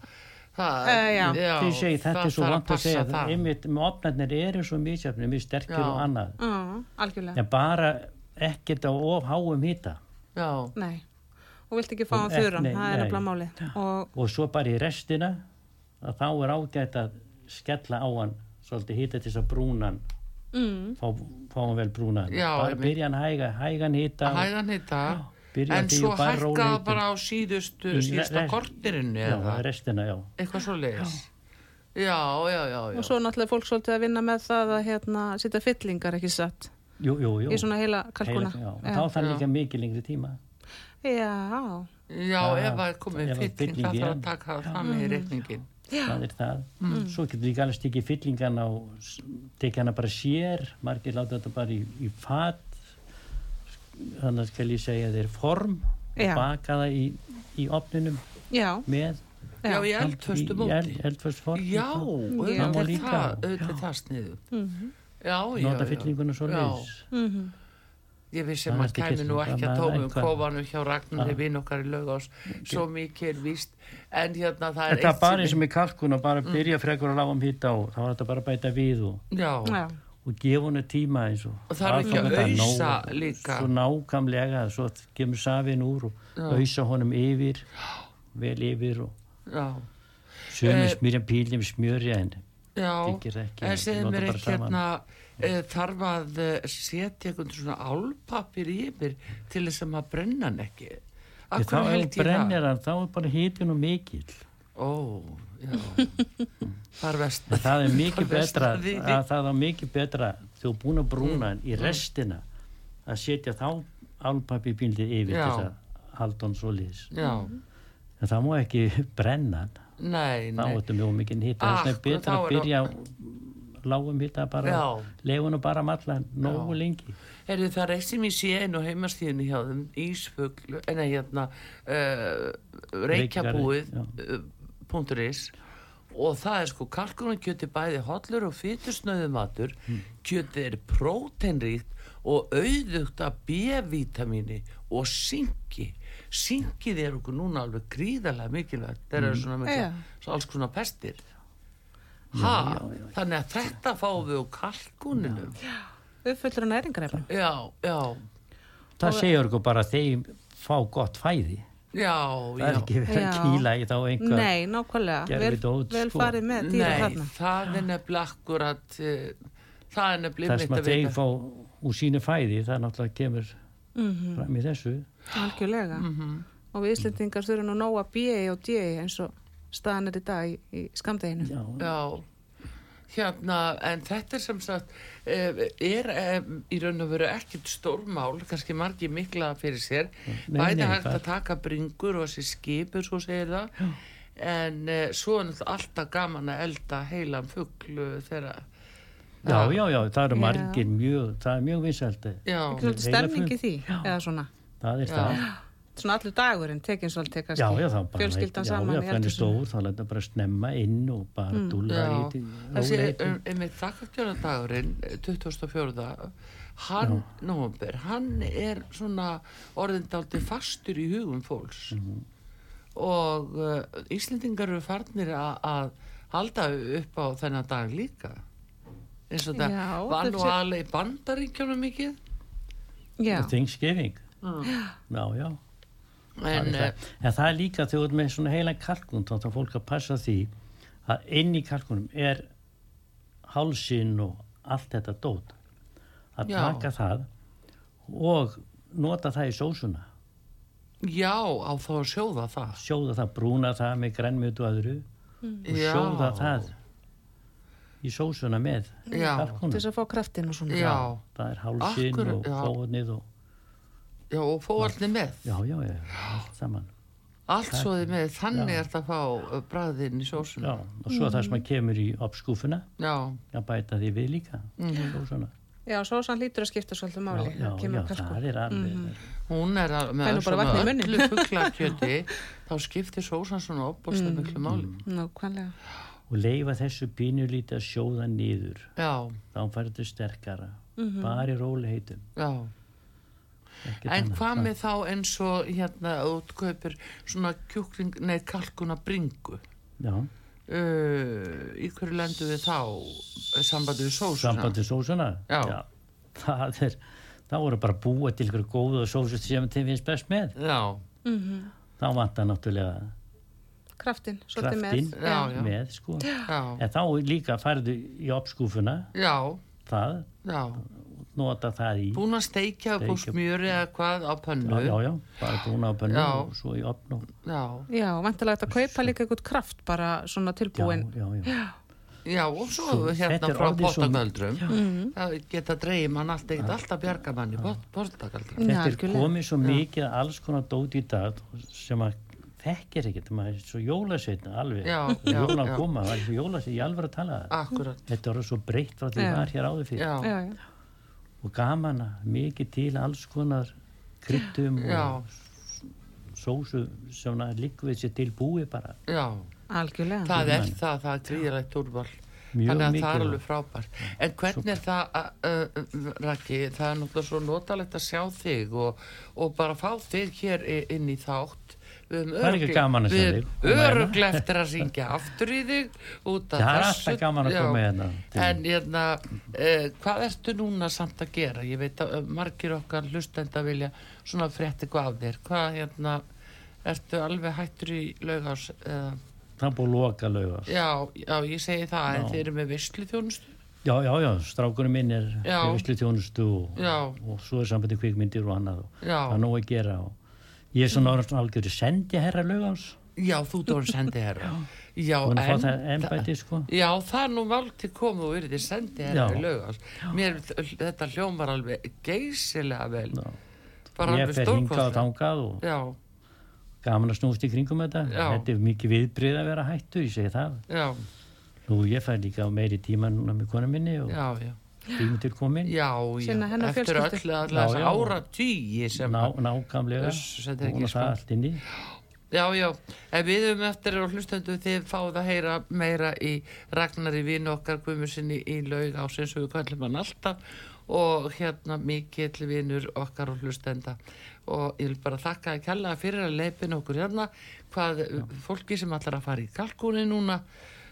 Það, Eh, segi þetta það er svo vant að segja passa það. einmitt með opnarnir eru svo mísjafnir mjög sterkir Já. og annað en bara ekkert á of háum hýta Nei. Og vilt ekki fá Og hann þurran, það er nei. nefnilega máli. Og og svo bara í restina að þá er ágætt að skella á hann svolítið hýta til þess að brúnan mm, fá, fá hann vel brúnan Já, bara byrja hann hæga, hægan hýta hægan hýta. En því svo hækka það bara á síðustu, síðusta rest- kortirinu eða restina, já eitthvað svo leiðis. Já, já, já, já. og svo náttúrulega fólk svolítið að vinna með það að hérna, setja fyllingar ekki satt jú, jú, jú. í svona heila kalkuna. Heila, já. þá þarf Já. líka mikið lengri tíma Já, Já, Það- ef það er komið fylling, það þarf að taka það fram í reikningin. Það er það svo getur líka alveg stikið fyllingan á tekið hana bara sér margir láta þetta bara í, í fat þannig skal ég segja þeir form Já. og baka það í, í opninum já, með Já, í já. eldföstu móti. í eldföst form Já, Já. Það er líka. það, er það sniðu. Já, já, nota já. fyllinguna svo Já. leiðis Mhm. Ég vissi Það að maður er ekki kæmi nú ekki að það er tómum eitthvað. kofanum hjá Ragnarði Já. vinn okkar í laugás. Svo mikið er víst. En hérna það er Þetta er bara eins og sem með kalkun og bara byrja frekur að lága um hýta og þá er þetta bara að bæta við og, og gefa henni tíma eins og Og þarf ekki að nóg- líka. Svo nákamlega, svo kemur safin úr og Já. ausa honum yfir vel yfir og já, sömu Eh, smyrja píljum smjörja ekki, en segðu nota mér bara ekki hérna þarf að e, setja einhvern svona álpapir yfir til þess að maður brenna hann ekki. Ég, þá ég brennir það? hann þá er bara hitin og mikill. Ó, já. Það er vest það er mikið Það er betra að það er mikið betra þú er búin að brúna hann Mm, í restina að setja þá álpapi bíldið yfir Já. til þess að halda hann svo Já, en það má ekki brenna hann. Þá er þetta mjög mikið þess vegna er betra að er byrja á lágum hita bara og bara malla nógu Já. lengi Herðu það er eitt sem ég sé einu á heimastíðinu hjá þeim, Ísfugl, en hérna, uh, reykjabúið, Já. uh, punktur is, og það er sko kalkunarkjöti bæði hollur og fytursnöðu matur, Hmm. kjöti er próteinríkt og auðugt af B-vitamíni og syngi. Syngið er okkur núna alveg gríðarlega mikilvægt, það Hmm. eru svona mikla, Já. alls konar pestir. Ha, þannig að þetta fáum við úr kalkuninum. Uppfullur á næringarefnum. Já, já, það segir okkur bara þeim fá gott fæði Já, það já. er ekki verið að Já. kýla í þá einhver Nei, nákvæmlega. Vel, dót, vel sko. farið með dýra Nei, þarna. það er nefnilega akkurat uh, það er nefnilega einmitt að þeir fá úr sínu fæði það náttúrulega kemur Mhm, fram í þessu Algjörlega. Mhm. Og við Íslendingar þurfum nú nóga B og D eins og staðan er í dag í, í skamdeginu. já, Já, hérna, en þetta er sem sagt, eh, er eh, í raun og veru ekkit stórmál, kannski margi mikla fyrir sér, Nei, bæði nei, hægt að taka bringur og þessi skipur, svo segir það, en eh, svo er alltaf gaman að elda heilan fuglu þegar, já, já, já, það eru Já. margir mjög það er mjög vinsældi já, Ekki svolítið Heila stemning í fugl. því, eða svona. það er Já. það Svona allur dagurinn, tekin svolítið kannski. já, já, það bara Fjölskyldan já, saman já, í fenni eldhúsinu. stór, þá læta bara snemma inn og bara mm, dúlla já, í þessi, um, einmitt þakkastjónadagurinn, 24. hann, nóvember, hann er svona orðindaldi fastur í hugum fólks. Mhm. og uh, Íslendingar eru farnir að halda upp á þennan dag líka. Eins og það var nú alveg í bandaríkjónum mikið. Já, Thanksgiving já, já en það það. en það er líka þegar þú ert með svona heila kalkun þá þarf fólk að passa því að inn í kalkunum er hálsin og allt þetta dót að Já. taka það og nota það í sósuna já, á þá að sjóða það sjóða það, brúna það með grænmjötu og öðru og Já. sjóða það í sósuna með Já. til kalkunum þess að fá kraftin og svona. já, það er hálsin Akkurat, og já. fóðnið og já, og fóarni með. Já, já, já, allt saman. Allt svo þið með, þannig Já. er þetta að fá uh, bræðin í sósuna já, og svo það sem að kemur í uppskúfuna. Já, að bæta því við líka sósuna. Já, sósan lítur að skipta svolítið já, máli. já, já, kalkun. það er alveg hún er að, Það er með nú bara svona öllu fuglakjöti þá skiptir sósan svona opbólsta Mm. miklu máli. Nákvæmlega. og leifa þessu pínu lítið að sjóða niður. Já, þá fær þetta sterkara. Mhm. bara í róli já en hvað með þá eins og hérna útkaupir svona kjúkling, nei kalkuna bringu? Já, uh, í hverju lendu við þá? Sambandi við sósuna? Sambandi sósuna? Já. það er þá voru bara búa til ykkur góða sósu sem þeim finnst best með. Já, þá vantar náttúrulega Kraftin, kraftin með. Já, já. með sko. Já, en þá líka færðu í uppskúfuna já, það, já nota það í. Búin að steikja upp Steikja- smjöri eða hvað á pönnu? Já, já, já, bara búna á pönnu Já. og svo í opn og já, Já, vantilega þetta kaupa líka eitthvað kraft bara svona já, tilbúin. já, já. já, og svo Svo, hérna er frá svo- bóttagöldrum það geta dreigið mann allt ekkert alltaf bjarga mann í bóttagöldrum þetta er komið svo mikið alls konar dót í dag sem að þekkir ekkert, maður er svo jólasveitna alveg, Já, já, jóla já. að koma það er svo jólasveitna, ég alveg að tala það. Þetta er svo breytt frá því Já. það var hér áður fyrir já, Já, já. Og gaman að mikið til alls konar kryttum og sósu sem líkvið sér til búi bara. Já. Algjörlega. það er það, það er gríðilegt úrval. Þannig að það er alveg frábært. En hvernig er það, uh, uh, Raki það er náttúrulega svo notalegt að sjá þig og, og bara fá þig hér inn í þátt Það er ekki gaman að við þig. Koma hérna. örugglega eftir að syngja aftur í þig út af það er alltaf gaman að koma hérna En hérna, uh, hvað ertu núna samt að gera? Ég veit að uh, margir okkar hlustenda vilja svona frétti hvað af þér. Hvað hérna, ertu alveg hættur í laugás? Uh, það er búið að loka laugast já, já, ég segi það, en Já. þeir eru með vislu þjónustu. já, já, já, strákurinn minn er Já. vislu þjónustu og, og svo er sambandi kvikmyndir og annað og það er nóg að gera og ég er svona orðin algjörði sendi herra laugans Já, þú dóður sendi herra. Já, en, það ennbæti sko já, það er nú val til komið og verið sendi herra laugás. Mér, þetta hljómar alveg geysilega vel. Já. Bara ég alveg fer hingað og þangað og Já, gaman að snúst í kringum þetta Já. þetta er mikið viðbrið að vera hættu, ég segi það já, nú ég fær líka á meiri tíma núna með konu minni og já, já. Tími til komin Já, já, eftir öll Já, já. ára tíi sem Ná, að- nákvæmlega Þess- þetta er það allt inni. Já, já, en við höfum eftir og hlustendu þið fáið að heyra meira í Ragnari vinu okkar Guðmursinni í laug á sem við kallum hann alltaf. Og hérna mikill vinur okkar og hlustenda. Og ég vil bara þakka að kella fyrir að leipin okkur hérna. Hvað fólki sem allar að fara í kalkúni núna.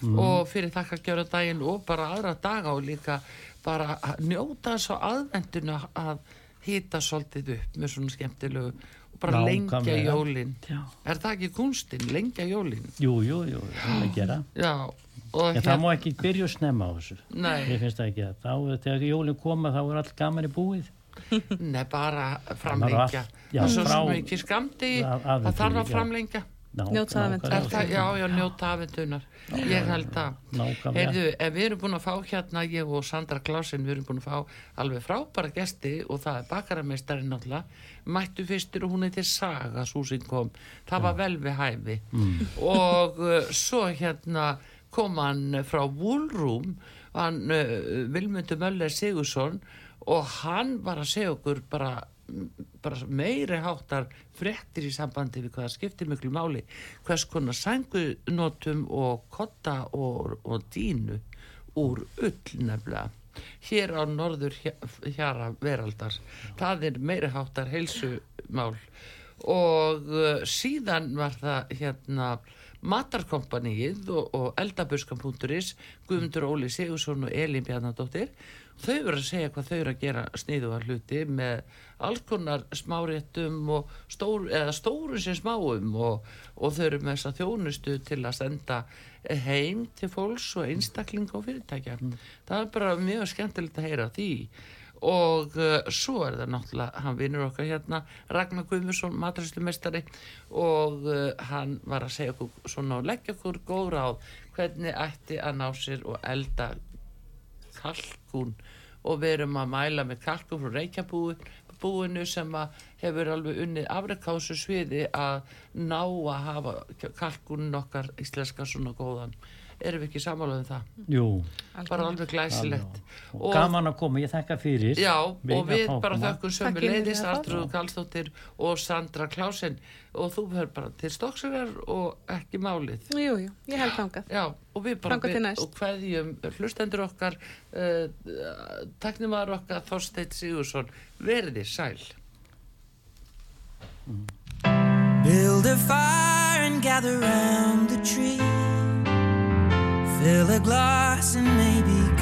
Og fyrir þakka að gjöra daginn og bara aðra daga og líka bara að njóta svo aðvenduna að hýta svolítið upp með svona skemmtilegu og bara lengja Nákvæmlega. jólin Já. er það ekki kunstin, lengja jólin Jú, jú, jú, það er að gera. já, og En það má ekki byrja að snemma á þessu. Nei. Ég finnst það ekki að þá, þegar jólinn koma, þá er allt gaman í búið. Nei, bara framlengja það er svo sem ekki skamdi það þarf að já. framlengja Ná, Njóta aðventunnar. Það, já, já, njóta aðventunar ég held að heyrðu, ef við erum búin að fá hérna ég og Sandra Klausin, við erum búin að fá alveg frábæra gesti og það er bakarameistarinn náttúrulega, mættu fyrstur og hún heitir Saga, sem kom. Það var vel við hæfi. Og uh, svo hérna kom hann frá Woolroom hann uh, Vilmundur Möller Sigursson og hann var að segja okkur bara meiri háttar frektir í sambandi við hvað það skiptir miklu máli hvers konar sængunotum og kotta og, og dínu úr ull nefnilega. Hér á norður hja- hjara veraldar það er meiri háttar heilsumál. Og uh, síðan var það hérna matarkompaníið og, og eldabuskan.is Guðmundur Óli Sigursson og Elin Bjarnadóttir þau verður að segja hvað þau eru að gera sniðuga hluti með alls konar smáréttum og stór, eða stóru sem smáum og, og þau eru með þessa þjónustu til að senda heim til fólks og einstakling og fyrirtækja. Það er bara mjög skemmtilegt að heyra því. Og uh, svo er það náttúrulega hann vinnur okkar hérna Ragnar Guðmusson, matræslumestari og uh, hann var að segja okkur svona og leggja okkur góð ráð hvernig ætti að ná sér og elda kalkun og við erum að mæla með kalkun frá Reykjabúinu sem hefur alveg unnið afrekásu sviði að ná að hafa kalkunin okkar íslenska svona góðan erum við ekki samála um það? Jú, bara alveg glæsilegt. Og gaman að koma, ég þekka fyrir. Já, og við fá bara þökkum sömu Takk innilega leiðis fyrir það. Artrúð Karlsdóttir og Sandra Klásin og þú verður bara til stokksögar og ekki málið. Jú, jú, ég held þangað. Já, og við bara við- og hverjum hlustendur okkar uh, teknimaður okkar Þorsteit Sigursson verði sæl. Build a fire and gather round the tree. Fill a glass and maybe